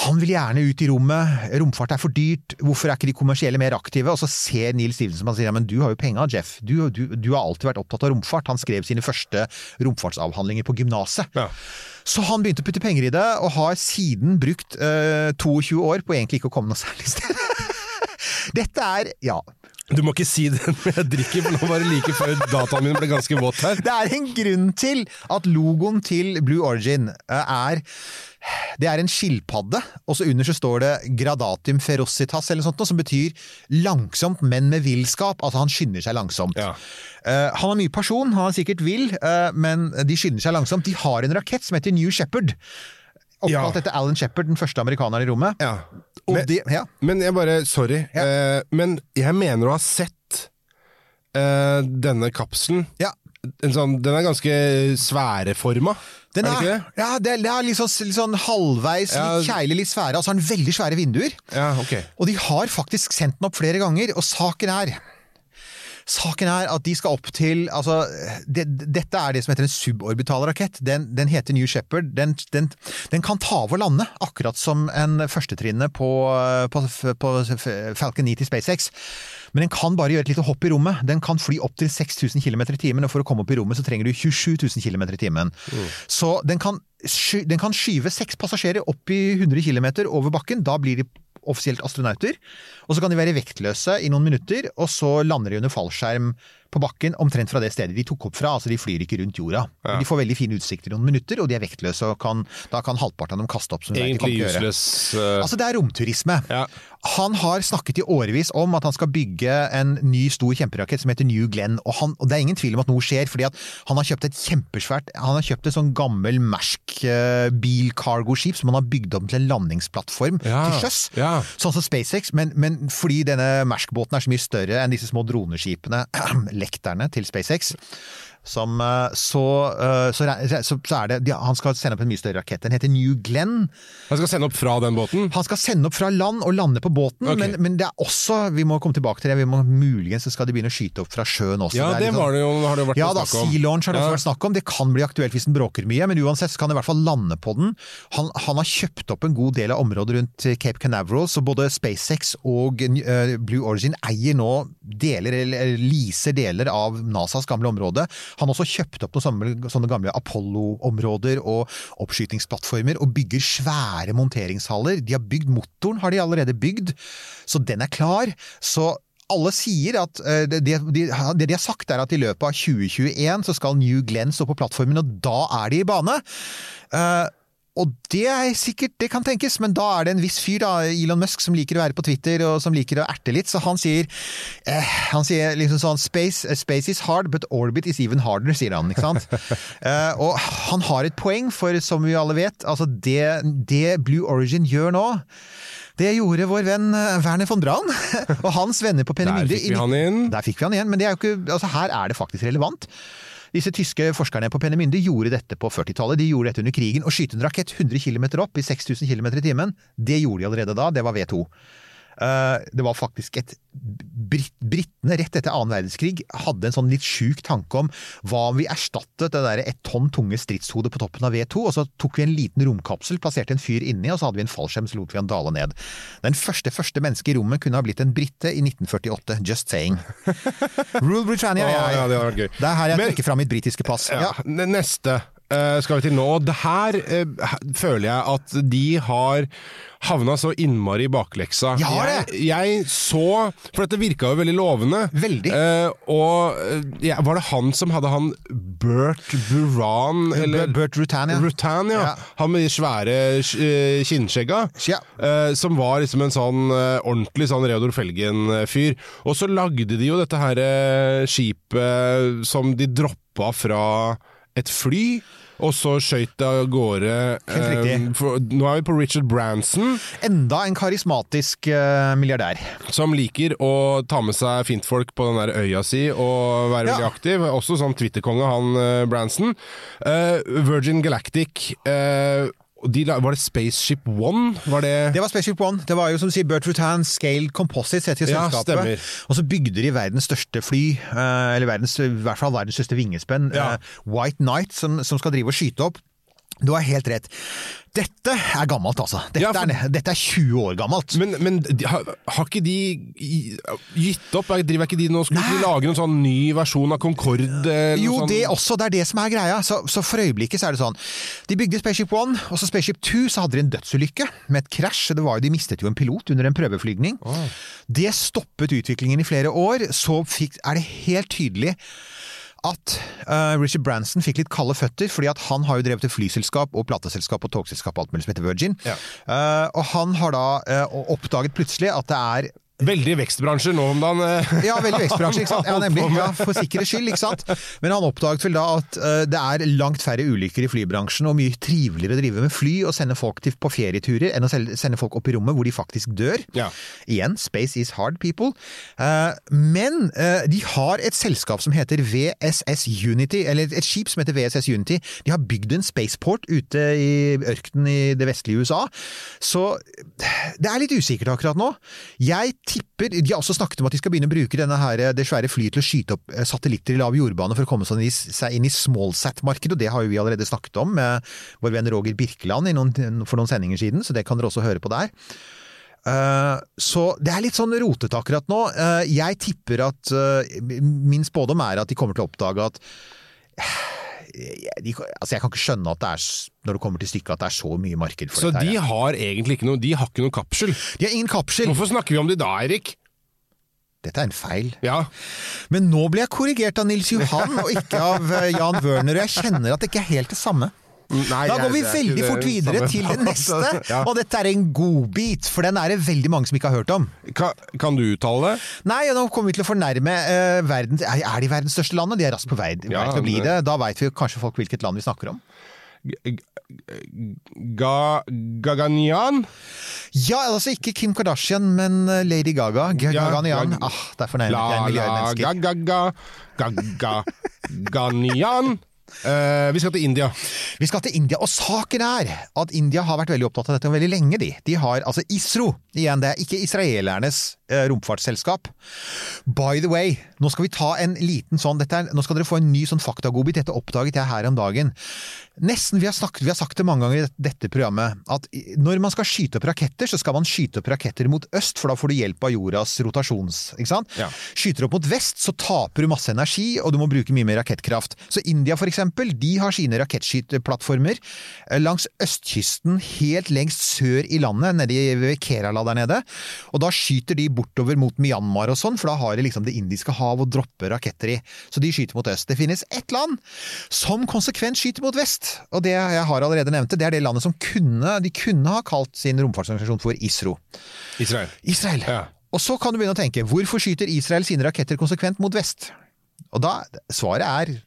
Speaker 6: han vil gjerne ut i rommet, romfart er for dyrt, hvorfor er ikke de kommersielle mer aktive? Og så ser Neil Stevenson og sier ja, men du har jo penga, Jeff. Du, du, du har alltid vært opptatt av romfart. Han skrev sine første romfartsavhandlinger på gymnaset.
Speaker 3: Ja.
Speaker 6: Så han begynte å putte penger i det, og har siden brukt eh, 22 år på egentlig ikke å komme noe særlig sted. Dette er, ja
Speaker 3: Du må ikke si det når jeg drikker, for nå var det like før dataen min ble ganske våt her.
Speaker 6: Det er en grunn til at logoen til Blue Origin eh, er det er en skilpadde, og så under så står det gradatum ferocitas, eller sånt, som betyr langsomt, men med villskap. Altså han skynder seg langsomt.
Speaker 3: Ja.
Speaker 6: Eh, han har mye person, han er sikkert vill, eh, men de skynder seg langsomt. De har en rakett som heter New Shepherd. Oppkalt etter Alan Shepherd, den første amerikaneren i rommet.
Speaker 3: Ja.
Speaker 6: Og
Speaker 3: Men-
Speaker 6: de, ja.
Speaker 3: Men jeg bare, sorry, eh, men jeg mener å ha sett uh, denne kapselen.
Speaker 6: ja.
Speaker 3: En sånn, den er ganske sfæreforma,
Speaker 6: Den
Speaker 3: er det
Speaker 6: er,
Speaker 3: ikke det?
Speaker 6: ja, det er, det litt, sånn, litt sånn halvveis,
Speaker 3: Ja.
Speaker 6: litt keilig, litt svære. Altså har den veldig svære vinduer.
Speaker 3: Ja, ok.
Speaker 6: Og de har faktisk sendt den opp flere ganger, og saken er Saken er at de skal opp til altså, det, Dette er det som heter en suborbital rakett. Den, den heter New Shepherd. Den, den, den kan ta og lande, akkurat som en førstetrinnet på, på, på Falcon 9 til SpaceX. Men den kan bare gjøre et lite hopp i rommet. Den kan fly opp til 6000 km i timen, og for å komme opp i rommet så trenger du 27 000 km i timen. Så den kan, den kan skyve seks passasjerer opp i 100 km over bakken. Da blir de offisielt astronauter. Og så kan de være vektløse i noen minutter, og så lander de under fallskjerm på bakken omtrent fra det stedet de tok opp fra. Altså de flyr ikke rundt jorda.
Speaker 3: Ja.
Speaker 6: De får veldig fine utsikter i noen minutter, og de er vektløse, og kan, da kan halvparten av dem kaste opp. Som
Speaker 3: Egentlig
Speaker 6: de
Speaker 3: useless Uh...
Speaker 6: Altså det er romturisme.
Speaker 3: Ja.
Speaker 6: Han har snakket i årevis om at han skal bygge en ny stor kjemperakett som heter New Glenn, og, han, og det er ingen tvil om at noe skjer, fordi at han har kjøpt et kjempesvært Han har kjøpt et sånn gammel Mersk eh, bil-cargoskip som han har bygd om til en landingsplattform
Speaker 3: Ja,
Speaker 6: til sjøs. Sånn som SpaceX, men, men fordi denne Mersk-båten er så mye større enn disse små droneskipene, lekterne til SpaceX, som, eh, så, eh, så, så, er det de, Han skal sende opp en mye større rakett. Den heter New Glenn.
Speaker 3: Han skal sende opp fra den båten?
Speaker 6: Han skal sende opp fra land og lande på båten,
Speaker 3: Okay.
Speaker 6: men, men det er også Vi må komme tilbake til det. Vi må Muligens så skal de begynne å skyte opp fra sjøen også.
Speaker 3: Ja, det
Speaker 6: sånn-
Speaker 3: var det jo, har det jo vært
Speaker 6: ja
Speaker 3: snakk om.
Speaker 6: Sea Launch har det også
Speaker 3: Ja.
Speaker 6: vært snakk om. Det kan bli aktuelt hvis den bråker mye, men uansett så kan det i hvert fall lande på den. Han, han har kjøpt opp en god del av området rundt Cape Canaveral, så både SpaceX og eh, Blue Origin eier nå deler, eller eller leaser deler av NASAs gamle område. Han også kjøpt opp noen sånne, gamle Apollo-områder og oppskytingsplattformer, og bygger svære monteringshaller. De har bygd motoren, har de allerede bygd, så den er klar. Så alle sier at eh, det, de, de, de har sagt er at i løpet av 2021 så skal New Glenn stå på plattformen, og da er de i bane. Eh, og det er sikkert, det kan tenkes, men da er det en viss fyr, da, Elon Musk, som liker å være på Twitter og som liker å erte litt, så han sier eh, Han sier liksom sånn space, eh, space is hard, but orbit is even harder, sier han, ikke sant? eh, og han har et poeng, for som vi alle vet, altså det, det Blue Origin gjør nå det gjorde vår venn eh, Werner von Braun og hans venner på
Speaker 3: Der fikk vi han inn.
Speaker 6: Der fikk vi han igjen, men det er jo ikke, altså her er det faktisk relevant. Disse tyske forskerne på Penemynde gjorde dette på 40-tallet. De gjorde dette under krigen. Å skyte en rakett 100 km opp i 6000 km i timen, det gjorde de allerede da. Det var V2. Eh, Det var faktisk et Brit Britene rett etter annen verdenskrig hadde en sånn litt sjuk tanke om hva om vi erstattet det der ett tonn tunge stridshodet på toppen av V2, og så tok vi en liten romkapsel, plasserte en fyr inni, og så hadde vi en fallskjerm, så lot vi han dale ned. Den første første mennesket i rommet kunne ha blitt en brite i 1948. Just saying. Rule Britannia.
Speaker 3: ja,
Speaker 6: jeg-
Speaker 3: ja, det var gøy.
Speaker 6: Det er her jeg trekker fram mitt britiske pass.
Speaker 3: Ja,
Speaker 6: Ja.
Speaker 3: Neste skal vi til nå. Det her eh, føler jeg at de har havna så innmari i bakleksa.
Speaker 6: Ja!
Speaker 3: Jeg, jeg så For dette virka jo veldig lovende.
Speaker 6: Veldig.
Speaker 3: Uh, og eh, ja, var det han som hadde han Bert Buran eller
Speaker 6: Bert Rutan, ja.
Speaker 3: Rutan, ja. Han med de svære uh, kinnskjegga. Eh, som var liksom en sånn eh, ordentlig sånn Reodor Felgen-fyr. Og så lagde de jo dette her eh, skipet som de droppa fra et fly. Og så skøyt det av gårde
Speaker 6: riktig.
Speaker 3: for, Nå er vi på Richard Branson,
Speaker 6: Enda en karismatisk eh, milliardær.
Speaker 3: som liker å ta med seg fintfolk på den der øya si og være
Speaker 6: Ja.
Speaker 3: veldig aktiv. Også sånn Twitter-konge, han eh, Branson. Eh, Virgin Galactic eh, de, Var det Spaceship One? Var det
Speaker 6: Det var Spaceship One. Det var jo som du sier Bert Rutan Scale Composites heter
Speaker 3: Ja,
Speaker 6: selskapet.
Speaker 3: stemmer.
Speaker 6: Og så bygde de verdens største fly, eh, eller verdens, i hvert fall verdens største vingespenn,
Speaker 3: Ja.
Speaker 6: eh, White Knight, som, som skal drive og skyte opp. Du har helt rett. Dette er gammelt, altså. Dette,
Speaker 3: Ja, for-
Speaker 6: er, dette er 20 år gammelt.
Speaker 3: Men, men de, har, har ikke de gitt opp? Driver ikke de nå Skulle de lage noen sånn ny versjon av Concorde?
Speaker 6: Jo,
Speaker 3: sånn?
Speaker 6: det også. Det er det som er greia. Så, så for øyeblikket så er det sånn. De bygde Spaceship One, og så Spaceship Two, så hadde de en dødsulykke med et krasj. Det var jo, de mistet jo en pilot under en prøveflygning. Det stoppet utviklingen i flere år. Så fikk, er det helt tydelig at uh, Richard Branson fikk litt kalde føtter, fordi at han har jo drevet et flyselskap og plateselskap og togselskap og alt mulig som heter Virgin.
Speaker 3: Ja.
Speaker 6: Uh, og han har da uh, oppdaget plutselig at det er
Speaker 3: Veldig vekstbransjer nå om dagen. eh.
Speaker 6: ja, veldig vekstbransje, ikke sant? Ja, nemlig. Ja, for sikkerhets skyld, ikke sant? Men han oppdaget vel da at eh, det er langt færre ulykker i flybransjen, og mye triveligere å drive med fly og sende folk til, på ferieturer enn å sende folk opp i rommet hvor de faktisk dør.
Speaker 3: Ja.
Speaker 6: Igjen, space is hard, people. Eh, men de har et selskap som heter VSS Unity, eller et skip som heter VSS Unity. De har bygd en spaceport ute i ørkenen i det vestlige USA. Så det er litt usikkert akkurat nå. Jeg tipper De har også snakket om at de skal begynne å bruke her, det svære flyet til å skyte opp eh, satellitter i lav jordbane for å komme seg inn i smallsat-markedet, og det har jo vi allerede snakket om med vår venn Roger Birkeland noen, for noen sendinger siden, så det kan dere også høre på der. Uh, så det er litt sånn rotete akkurat nå. Uh, jeg tipper at uh, Min spådom er at de kommer til å oppdage at eh, de, altså Jeg kan ikke skjønne at det er, når det kommer til stykket, at det er så mye marked for
Speaker 3: Så
Speaker 6: dette.
Speaker 3: de
Speaker 6: her,
Speaker 3: har egentlig ikke noe De har ikke noen kapsel.
Speaker 6: de har ingen kapsel!
Speaker 3: Hvorfor snakker vi om det da, Erik?
Speaker 6: Dette er en feil.
Speaker 3: Ja,
Speaker 6: Men nå ble jeg korrigert av Nils Johan, og ikke av eh, Jan Wørner, og jeg kjenner at det ikke er helt det samme.
Speaker 3: Nei,
Speaker 6: Da går vi veldig fort videre til det neste,
Speaker 3: Ja.
Speaker 6: og dette er en godbit, for den er det veldig mange som ikke har hørt om.
Speaker 3: Kan, kan du uttale det?
Speaker 6: Nei, nå kommer vi til å fornærme uh, verdens Er de verdens største land? De er raskt på vei, til å bli
Speaker 3: det-.
Speaker 6: Da veit vi kanskje folk hvilket land vi snakker om.
Speaker 3: Ga, Gaganian?
Speaker 6: Ja, altså ikke Kim Kardashian, men eh, Lady Gaga. Gaganian. Ah, derfor nærmer jeg en milliard mennesker.
Speaker 3: ga, ga, ga, ga, Ganian? Eh, vi skal til India.
Speaker 6: Vi skal til India, og saken er at India har vært veldig opptatt av dette veldig lenge. De, de har altså ISRO, igjen det er ikke israelernes romfartsselskap. By the way, nå skal vi ta en liten sånn, dette er, nå skal dere få en ny sånn faktagodbit, dette oppdaget jeg her om dagen. Nesten, vi har, snakket, vi har sagt det mange ganger i dette, programmet, at når man skal skyte opp raketter, så skal man skyte opp raketter mot øst, for da får du hjelp av jordas rotasjons, ikke sant?
Speaker 3: Ja.
Speaker 6: Skyter opp mot vest, så taper du masse energi, og du må bruke mye mer rakettkraft. Så India for eksempel, de har sine rakettskyteplattformer eh, langs østkysten, helt lengst sør i landet, nede ved Kerala der nede. Og da skyter de bortover mot Myanmar og sånn, for da har de liksom Det indiske hav og dropper raketter i. Så de skyter mot øst. Det finnes ett land som konsekvent skyter mot vest, og det jeg har allerede nevnt, det er det landet som kunne, de kunne ha kalt sin romfartsorganisasjon for ISRO.
Speaker 3: Israel.
Speaker 6: Israel.
Speaker 3: Ja.
Speaker 6: Og så kan du begynne å tenke, hvorfor skyter Israel sine raketter konsekvent mot vest? Og da, svaret er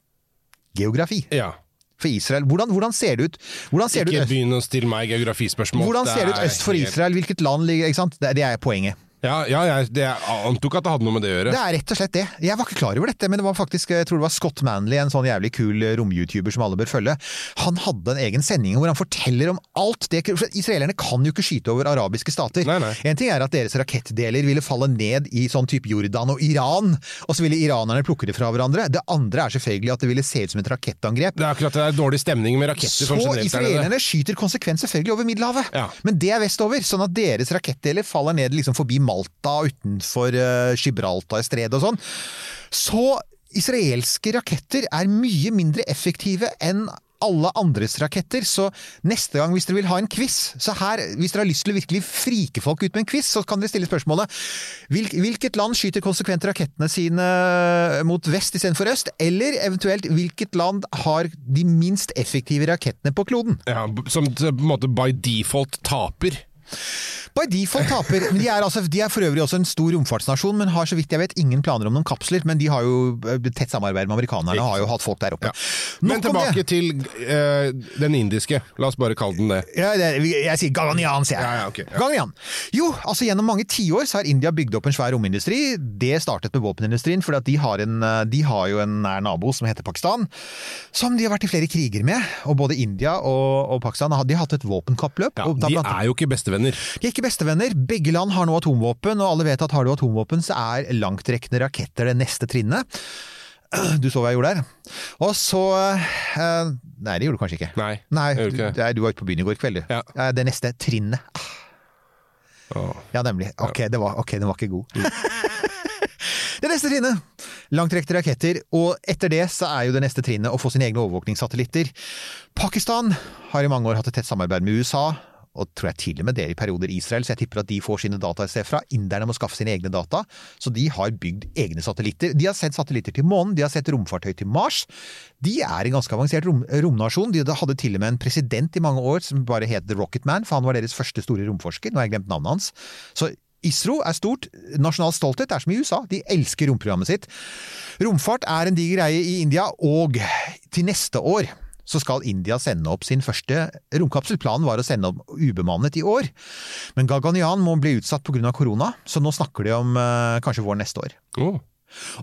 Speaker 6: geografi.
Speaker 3: Ja.
Speaker 6: For Israel, hvordan, hvordan ser det ut? Hvordan ser
Speaker 3: Ikke begynn å stille meg geografispørsmål.
Speaker 6: hvordan ser det ut øst for Israel? Hvilket land ligger ikke sant? Det, det er poenget.
Speaker 3: Ja, ja jeg, det, jeg antok at det hadde noe med det å gjøre.
Speaker 6: Det er rett og slett det. Jeg var ikke klar over dette, men det var faktisk, jeg tror det var Scott Manley, en sånn jævlig kul rom-youtuber som alle bør følge. Han hadde en egen sending hvor han forteller om alt det For israelerne kan jo ikke skyte over arabiske stater.
Speaker 3: Nei, nei.
Speaker 6: En ting er at deres rakettdeler ville falle ned i sånn type Jordan og Iran, og så ville iranerne plukke det fra hverandre. Det andre er selvfølgelig at det ville se ut som et rakettangrep.
Speaker 3: Det er akkurat det er dårlig stemning med raketter.
Speaker 6: Så israelerne skyter konsekvent selvfølgelig over Middelhavet.
Speaker 3: Ja.
Speaker 6: Men det er vestover, sånn at deres rakettdeler faller ned liksom forbi Malta og utenfor uh, Gibraltar-stredet og sånn. Så israelske raketter er mye mindre effektive enn alle andres raketter, så neste gang hvis dere vil ha en quiz, så her, hvis dere har lyst til å virkelig frike folk ut med en quiz, så kan dere stille spørsmålet hvil, hvilket land skyter konsekvent rakettene sine mot vest istedenfor øst, eller eventuelt hvilket land har de minst effektive rakettene på kloden?
Speaker 3: Ja, som på en måte by default taper.
Speaker 6: By default taper. Men de er, altså, de er for øvrig også en stor romfartsnasjon, men har så vidt jeg vet ingen planer om noen kapsler. Men de har jo eh, tett samarbeid med amerikanerne har jo hatt folk der oppe.
Speaker 3: Men tilbake til uh, den indiske. La oss bare kalle den det.
Speaker 6: Ja, det, jeg sier Galanian, sier jeg.
Speaker 3: Ja, ja, ok, ja.
Speaker 6: Gaganyaan. Jo, altså gjennom mange tiår så har India bygd opp en svær romindustri. Det startet med våpenindustrien, for de, har en, eh, de har jo en nær nabo som heter Pakistan, som de har vært i flere kriger med. Og både India og, og Pakistan har, de har hatt et våpenkappløp.
Speaker 3: Ja, de er jo ikke bestevenner.
Speaker 6: De er ikke bestevenner. Begge land har nå atomvåpen, og alle vet at har du atomvåpen, så er langtrekkende raketter det neste trinnet. Du så hva jeg gjorde der. Og så eh, Nei, det gjorde du kanskje ikke.
Speaker 3: Nei,
Speaker 6: Nei
Speaker 3: jeg gjorde
Speaker 6: du,
Speaker 3: ikke det.
Speaker 6: nei, du var ute på byen i går kveld, du.
Speaker 3: Ja.
Speaker 6: Eh, Det neste trinnet.
Speaker 3: Oh.
Speaker 6: Ja, nemlig. Ok, det var, ok, den var ikke god. det neste trinnet! Langtrekkende raketter, og etter det så er jo det neste trinnet å få sine egne overvåkningssatellitter. Pakistan har i mange år hatt et tett samarbeid med USA, og tror jeg til og med det i perioder Israel, så jeg tipper at de får sine data et sted fra. Inderne må skaffe sine egne data, så de har bygd egne satellitter. De har sendt satellitter til månen, de har sett romfartøy til Mars. De er en ganske avansert rom, romnasjon. De hadde til og med en president i mange år som bare het The Rocket Man, for han var deres første store romforsker. Nå har jeg glemt navnet hans. Så ISRO er stort. Nasjonal stolthet er som i USA. De elsker romprogrammet sitt. Romfart er en diger greie i India, og til neste år så skal India sende opp sin første romkapsel. Planen var å sende opp ubemannet i år, men Gaganyaan må bli utsatt pga. korona, så nå snakker de om eh, kanskje vår neste år.
Speaker 3: Oh.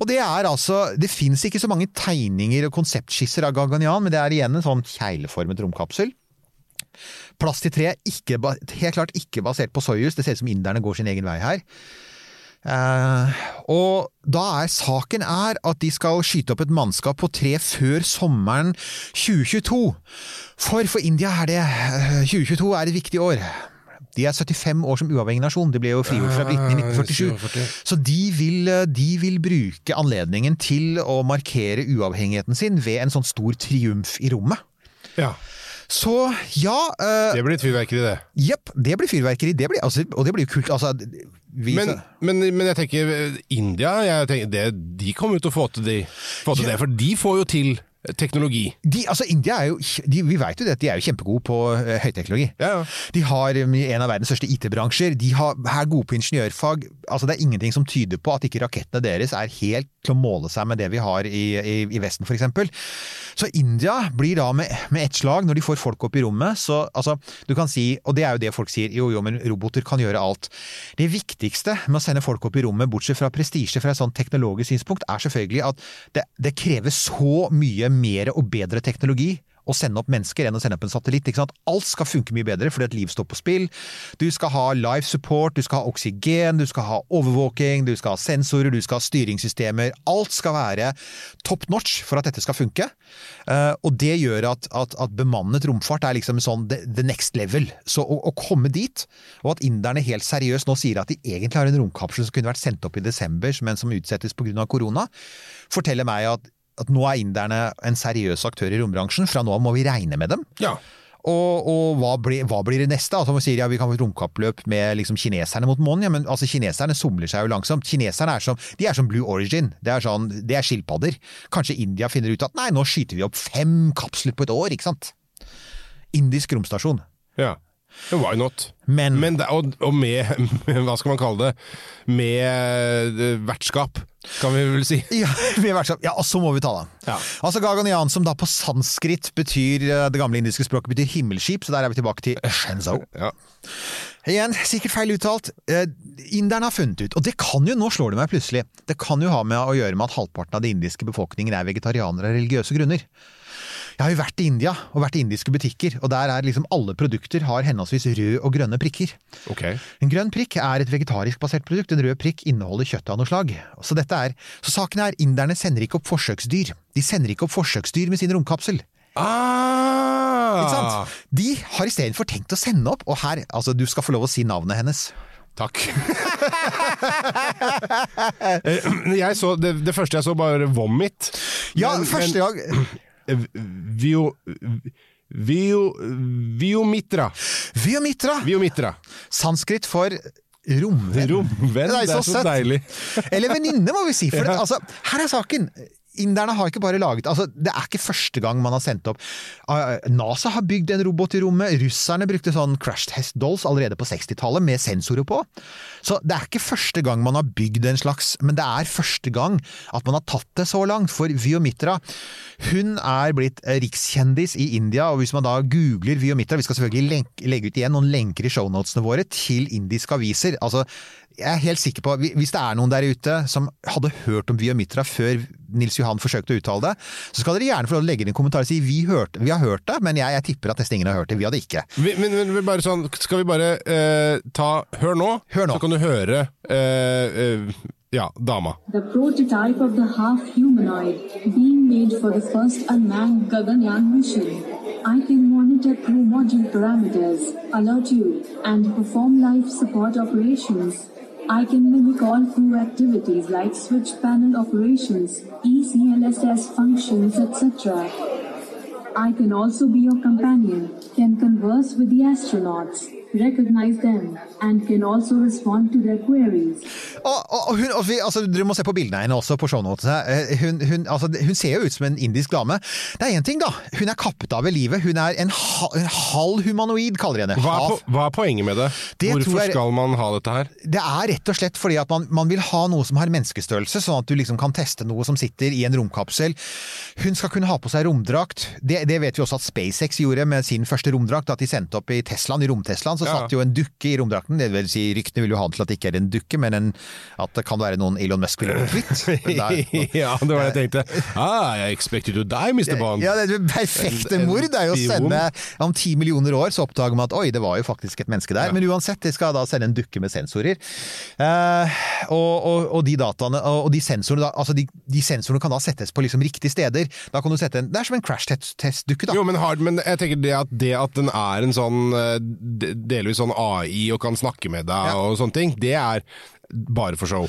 Speaker 6: Og det er altså Det fins ikke så mange tegninger og konseptskisser av Gaganyaan, men det er igjen en sånn kjegleformet romkapsel. Plass til tre, ikke, helt klart ikke basert på Soyuz. Det ser ut som inderne går sin egen vei her. Eh, og da er saken er at de skal skyte opp et mannskap på tre før sommeren 2022. For for India er det eh, 2022 er et viktig år. De er 75 år som uavhengig nasjon. De ble jo frigjort fra britene i 1947. Så de vil, eh, de vil bruke anledningen til å markere uavhengigheten sin ved en sånn stor triumf i rommet.
Speaker 3: Ja,
Speaker 6: Så ja uh,
Speaker 3: det blir et fyrverkeri, det.
Speaker 6: Jepp, det blir fyrverkeri. Det blir, altså, og det blir jo kult. Altså,
Speaker 3: Men, men, men jeg tenker eh, India, jeg tenker, det, de kommer jo til å få til, de, få til
Speaker 6: Ja.
Speaker 3: det, for de får jo til teknologi.
Speaker 6: de, altså, India er jo de, Vi vet jo det at de er jo kjempegode på uh, høyteknologi.
Speaker 3: Ja, ja.
Speaker 6: De har um, en av verdens største IT-bransjer. De har, er gode på ingeniørfag. Altså, det er ingenting som tyder på at ikke rakettene deres er helt til å måle seg med det vi har i, i, i Vesten, f.eks. Så India blir da med, med ett slag, når de får folk opp i rommet, så altså, du kan si, og det er jo det folk sier, jo jo, men roboter kan gjøre alt. Det viktigste med å sende folk opp i rommet, bortsett fra prestisje fra et sånt teknologisk synspunkt, er selvfølgelig at det, det krever så mye mer og bedre teknologi å sende opp mennesker enn å sende opp en satellitt. Alt skal funke mye bedre fordi et liv står på spill. Du skal ha life support, du skal ha oksygen, du skal ha overvåking, du skal ha sensorer, du skal ha styringssystemer. Alt skal være top notch for at dette skal funke. Eh, og det gjør at, at, at bemannet romfart er liksom sånn the next level. Så å, å komme dit, og at inderne helt seriøst nå sier at de egentlig har en romkapsel som kunne vært sendt opp i desember, men som utsettes pga. korona, forteller meg at at nå er inderne en seriøs aktør i rombransjen, fra nå av må vi regne med dem.
Speaker 3: Ja.
Speaker 6: Og, og hva, blir, hva blir det neste? Altså, man sier ja, vi kan få et romkappløp med liksom, kineserne mot månen. Ja, men altså, kineserne somler seg jo langsomt. Kineserne er som, de er som Blue Origin. Det er, sånn, det er skilpadder. Kanskje India finner ut at nei, nå skyter vi opp fem kapsler på et år, ikke sant? Indisk romstasjon.
Speaker 3: Ja. Why not?
Speaker 6: Men-
Speaker 3: Men det, og, og med, hva skal man kalle det, med eh, vertskap, kan vi vel si.
Speaker 6: Ja, med vertskap. ja, og så må vi ta det.
Speaker 3: Ja.
Speaker 6: Altså Gaganian, som da på sanskrit betyr eh, Det gamle indiske språket betyr himmelskip, så der er vi tilbake til Shenzhou.
Speaker 3: Ja.
Speaker 6: Igjen, sikkert feil uttalt. Eh, Inderne har funnet ut, og det kan jo, nå slår det meg plutselig, det kan jo ha med å gjøre med at halvparten av den indiske befolkningen er vegetarianere av religiøse grunner. Jeg har jo vært i India og vært i indiske butikker, og der er liksom alle produkter har henholdsvis røde og grønne prikker.
Speaker 3: Ok.
Speaker 6: En grønn prikk er et vegetarisk basert produkt, en rød prikk inneholder kjøtt av noe slag. Så, dette er, så saken er, inderne sender ikke opp forsøksdyr. De sender ikke opp forsøksdyr med sin romkapsel.
Speaker 3: Ah!
Speaker 6: Ikke sant? De har istedenfor tenkt å sende opp, og her, altså du skal få lov å si navnet hennes.
Speaker 3: Takk. Eh, jeg så, det, det første jeg så, bare Vomit.
Speaker 6: Ja,
Speaker 3: Men-
Speaker 6: første gang
Speaker 3: Vio... Vio... Viomitra.
Speaker 6: Viomitra!
Speaker 3: Viomitra.
Speaker 6: Sanskrit for romvenn.
Speaker 3: Romvenn.
Speaker 6: Det er
Speaker 3: Det
Speaker 6: så
Speaker 3: er så deilig.
Speaker 6: Eller venninne, må vi si. For det, altså, her er saken. Inderne har ikke bare laget altså, Det er ikke første gang man har sendt opp Ah, NASA har bygd en robot i rommet. Russerne brukte sånn crash test dolls allerede på 60-tallet med sensorer på. Så det er ikke første gang man har bygd en slags, men det er første gang at man har tatt det så langt. For Viomitra hun er blitt eh, rikskjendis i India, og hvis man da googler Viomitra Vi skal selvfølgelig lenke, legge ut igjen noen lenker i shownotene våre til indiske aviser. Altså, jeg er helt sikker på, Hvis det er noen der ute som hadde hørt om Viomitra før Nils Johan forsøkte å uttale det, så skal dere gjerne få legge inn en kommentar og si vi, hørte, vi har hørt det, men jeg, jeg tipper at nesten ingen har hørt det. Vi hadde ikke.
Speaker 3: Vi, men, men bare sånn, skal vi bare eh, ta Hør nå,
Speaker 6: Hør nå.
Speaker 3: så kan du høre eh, eh, Ja, dama.
Speaker 7: The prototype of the half-humanoid being made for the first unmanned Gaganyaan mission. I can monitor crew module parameters, alert you, and perform life support operations. I can mimic all crew activities like switch panel operations, ECLSS functions, etc. I can also be your companion, can converse with the astronauts, recognize them, and can also respond to their queries.
Speaker 6: Og, og, og hun, og vi, altså, dere må se på bildene av henne også på shownotene. Eh, Hun, hun, altså, hun ser jo ut som en indisk dame. Det er én ting, da. Hun er kappet av ved livet. Hun er en, ha, en halv humanoid, kaller de henne.
Speaker 3: Hva er, hva er poenget med det?
Speaker 6: Det
Speaker 3: Hvorfor
Speaker 6: jeg-
Speaker 3: skal man ha dette her?
Speaker 6: Det er rett og slett fordi at man, man vil ha noe som har menneskestørrelse, sånn at du liksom kan teste noe som sitter i en romkapsel. Hun skal kunne ha på seg romdrakt. Det, det vet vi også at SpaceX gjorde med sin første romdrakt. At de sendte opp i Teslaen, i romteslaen, så
Speaker 3: Ja.
Speaker 6: satt jo en dukke i romdrakten. Det vil si, ryktene vil jo ha det til at det ikke er en dukke, men en, at det kan være noen Elon Musk ville blitt kvitt.
Speaker 3: Ja, det var det jeg tenkte. Ah, I expect you to die, Mr. Bond.
Speaker 6: Ja, det er det perfekte mord er jo å sende Om ti millioner år så oppdager man at oi, det var jo faktisk et menneske der. Men uansett, de skal da sende en dukke med sensorer. Eh, og, og, og de dataene og, de sensorene da, altså de, de sensorene kan da settes på liksom riktige steder. Da kan du sette en, Det er som en crash-test-dukke, da.
Speaker 3: Jo, men, hard, men jeg tenker det at, det at den er en sånn eh, de- delvis sånn AI og kan snakke med deg
Speaker 6: Ja.
Speaker 3: og sånne ting, det er bare for show.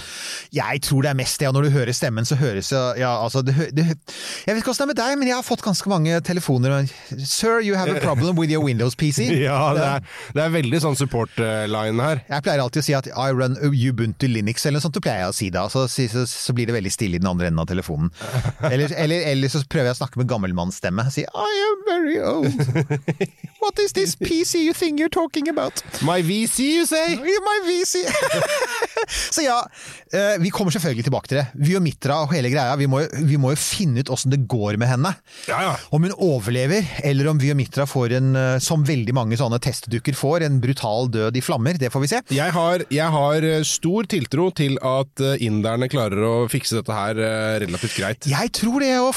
Speaker 6: Jeg tror det er mest det, og når du hører stemmen, så høres ja, altså, det, det, Jeg vet ikke hvordan det er med deg, men jeg har fått ganske mange telefoner. Sir, you have a problem with your Windows PC.
Speaker 3: Ja, det er, det er veldig sånn support-line her.
Speaker 6: Jeg pleier alltid å si at I run Ubuntu Linux, eller noe sånt, du pleier å si da. Så, så, så blir det veldig stille i den andre enden av telefonen. Eller, eller, eller så prøver jeg å snakke med gammelmannsstemme. Si I am very old. What is this PC you think you're talking about?
Speaker 3: My VC, you say?
Speaker 6: My VC. Så ja, eh, vi kommer selvfølgelig tilbake til det. Vi og Mitra og hele greia. Vi må, vi må jo finne ut åssen det går med henne.
Speaker 3: Ja, ja.
Speaker 6: Om hun overlever, eller om vi og Mitra får en, eh, som veldig mange sånne testdukker får, en brutal død i flammer. Det får vi se.
Speaker 3: Jeg har, jeg har eh, stor tiltro til at inderne klarer å fikse dette her relativt greit.
Speaker 6: Jeg tror det òg,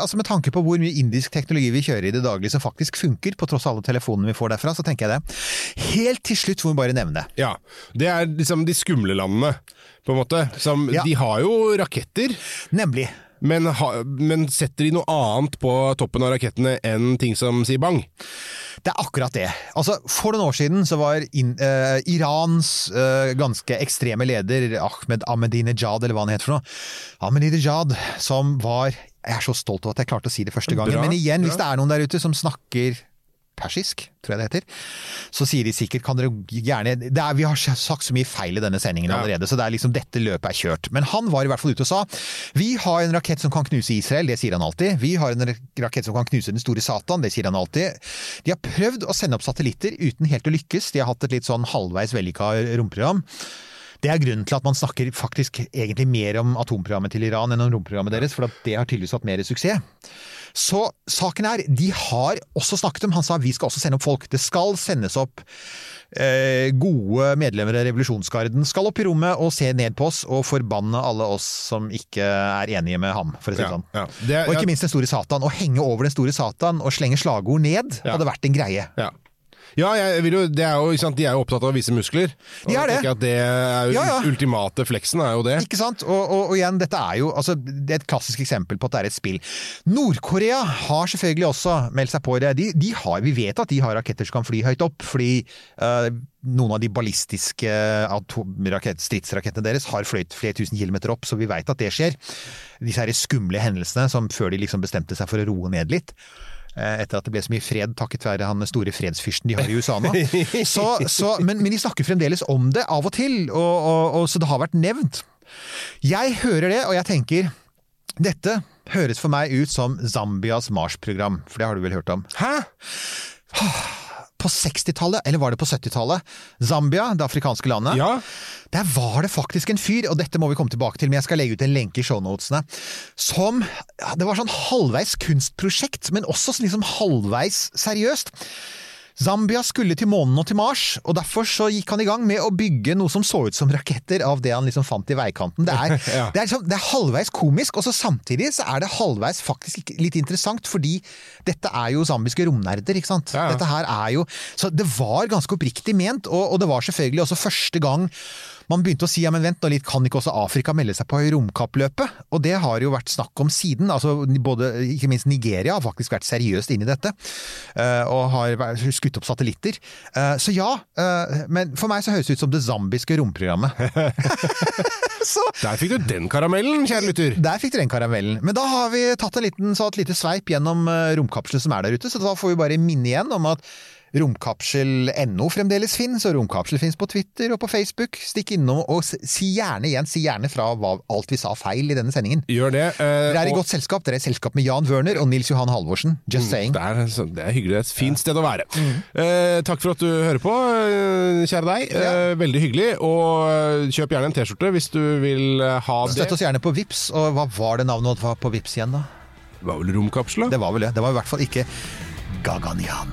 Speaker 6: altså med tanke på hvor mye indisk teknologi vi kjører i det daglige som faktisk funker, på tross av alle telefonene vi får derfra, så tenker jeg det. Helt til slutt må vi bare nevne.
Speaker 3: Ja, Det er liksom de skumle landene, på en måte. Som,
Speaker 6: Ja.
Speaker 3: De har jo raketter,
Speaker 6: Nemlig
Speaker 3: men, ha, men setter de noe annet på toppen av rakettene enn ting som sier bang?
Speaker 6: Det er akkurat det. Altså, For noen år siden så var in, uh, Irans uh, ganske ekstreme leder Ahmed Ahmedinejad, eller hva han heter for noe, Ahmedinejad, som var Jeg er så stolt over at jeg klarte å si det første gangen.
Speaker 3: Bra,
Speaker 6: Men igjen,
Speaker 3: bra.
Speaker 6: hvis det er noen der ute som snakker persisk, tror jeg det heter. Så sier de sikkert kan dere gjerne er, Vi har sagt så mye feil i denne sendingen
Speaker 3: Ja.
Speaker 6: allerede, så det er liksom dette løpet er kjørt. Men han var i hvert fall ute og sa vi har en rakett som kan knuse Israel, det sier han alltid. Vi har en rakett som kan knuse den store Satan, det sier han alltid. De har prøvd å sende opp satellitter uten helt å lykkes. De har hatt et litt sånn halvveis vellykka romprogram. Det er grunnen til at man snakker faktisk egentlig mer om atomprogrammet til Iran enn om romprogrammet deres, for det har tydeligvis hatt mer suksess. Så saken er, de har også snakket om, han sa vi skal også sende opp folk. Det skal sendes opp eh, gode medlemmer av revolusjonsgarden. Skal opp i rommet og se ned på oss og forbanne alle oss som ikke er enige med ham, for å si det
Speaker 3: Ja,
Speaker 6: sånn.
Speaker 3: ja. Det-
Speaker 6: og ikke minst den store Satan. Å henge over den store Satan og slenge slagord ned
Speaker 3: Ja.
Speaker 6: hadde vært en greie.
Speaker 3: Ja. Ja, jeg vil jo, det er jo, sant, De er jo opptatt av å vise muskler.
Speaker 6: De er det.
Speaker 3: At det er jo
Speaker 6: Ja, ja.
Speaker 3: ultimate fleksen er jo det.
Speaker 6: Ikke sant? Og, og, og igjen, dette er jo altså, det er et klassisk eksempel på at det er et spill. Nord-Korea har selvfølgelig også meldt seg på det. De, de har, vi vet at de har raketter som kan fly høyt opp, fordi uh, noen av de ballistiske stridsrakettene deres har fløyet flere tusen kilometer opp, så vi vet at det skjer. Disse her skumle hendelsene som før de liksom bestemte seg for å roe ned litt. Eh, Etter at det ble så mye fred takket være han store fredsfyrsten de har i USA nå. Så, så, men, men de snakker fremdeles om det av og til, og, og, og, så det har vært nevnt. Jeg hører det, og jeg tenker dette høres for meg ut som Zambias Mars-program, for det har du vel hørt om?
Speaker 3: Hæ?
Speaker 6: På 60-tallet, eller var det på 70-tallet, Zambia, det afrikanske landet,
Speaker 3: Ja.
Speaker 6: der var det faktisk en fyr, og dette må vi komme tilbake til, men jeg skal legge ut en lenke i shownotene, som ja, Det var sånn halvveis kunstprosjekt, men også liksom halvveis seriøst. Zambia skulle til månen og til Mars, og derfor så gikk han i gang med å bygge noe som så ut som raketter av det han liksom fant i veikanten. Det er,
Speaker 3: Ja.
Speaker 6: det er, liksom, det er halvveis komisk, og så samtidig så er det halvveis faktisk litt interessant, fordi dette er jo zambiske romnerder, ikke sant?
Speaker 3: Ja.
Speaker 6: Dette her er jo Så det var ganske oppriktig ment, og, og det var selvfølgelig også første gang man begynte å si ja, men vent nå litt, kan ikke også Afrika melde seg på romkappløpet? Og det har jo vært snakk om siden. altså både, Ikke minst Nigeria har faktisk vært seriøst inne i dette, eh, og har skutt opp satellitter. Eh, Så ja, eh, men for meg så høres det ut som det zambiske romprogrammet. så
Speaker 3: Der fikk du den karamellen, kjære lytter.
Speaker 6: der fikk du den karamellen. Men da har vi tatt en liten, så et lite sveip gjennom romkapslene som er der ute, så da får vi bare minne igjen om at Romkapsel.no fremdeles finnes, og Romkapsel finnes på Twitter og på Facebook. Stikk innom og si gjerne igjen, si gjerne fra hva alt vi sa feil i denne sendingen.
Speaker 3: Gjør det. Uh,
Speaker 6: Dere er i
Speaker 3: og-
Speaker 6: godt selskap. Dere er i selskap med Jan Wørner og Nils Johan Halvorsen. Just saying.
Speaker 3: Det er, det er hyggelig. Et fint sted å være. Eh, takk for at du hører på, eh, kjære deg. Eh, veldig hyggelig. Og kjøp gjerne en T-skjorte hvis du vil ha det.
Speaker 6: Støtt oss gjerne på Vips, og hva var det navnet var på Vips igjen, da?
Speaker 3: Det var vel romkapsel, da?
Speaker 6: Det var vel det. Det var i hvert fall ikke Gaganian.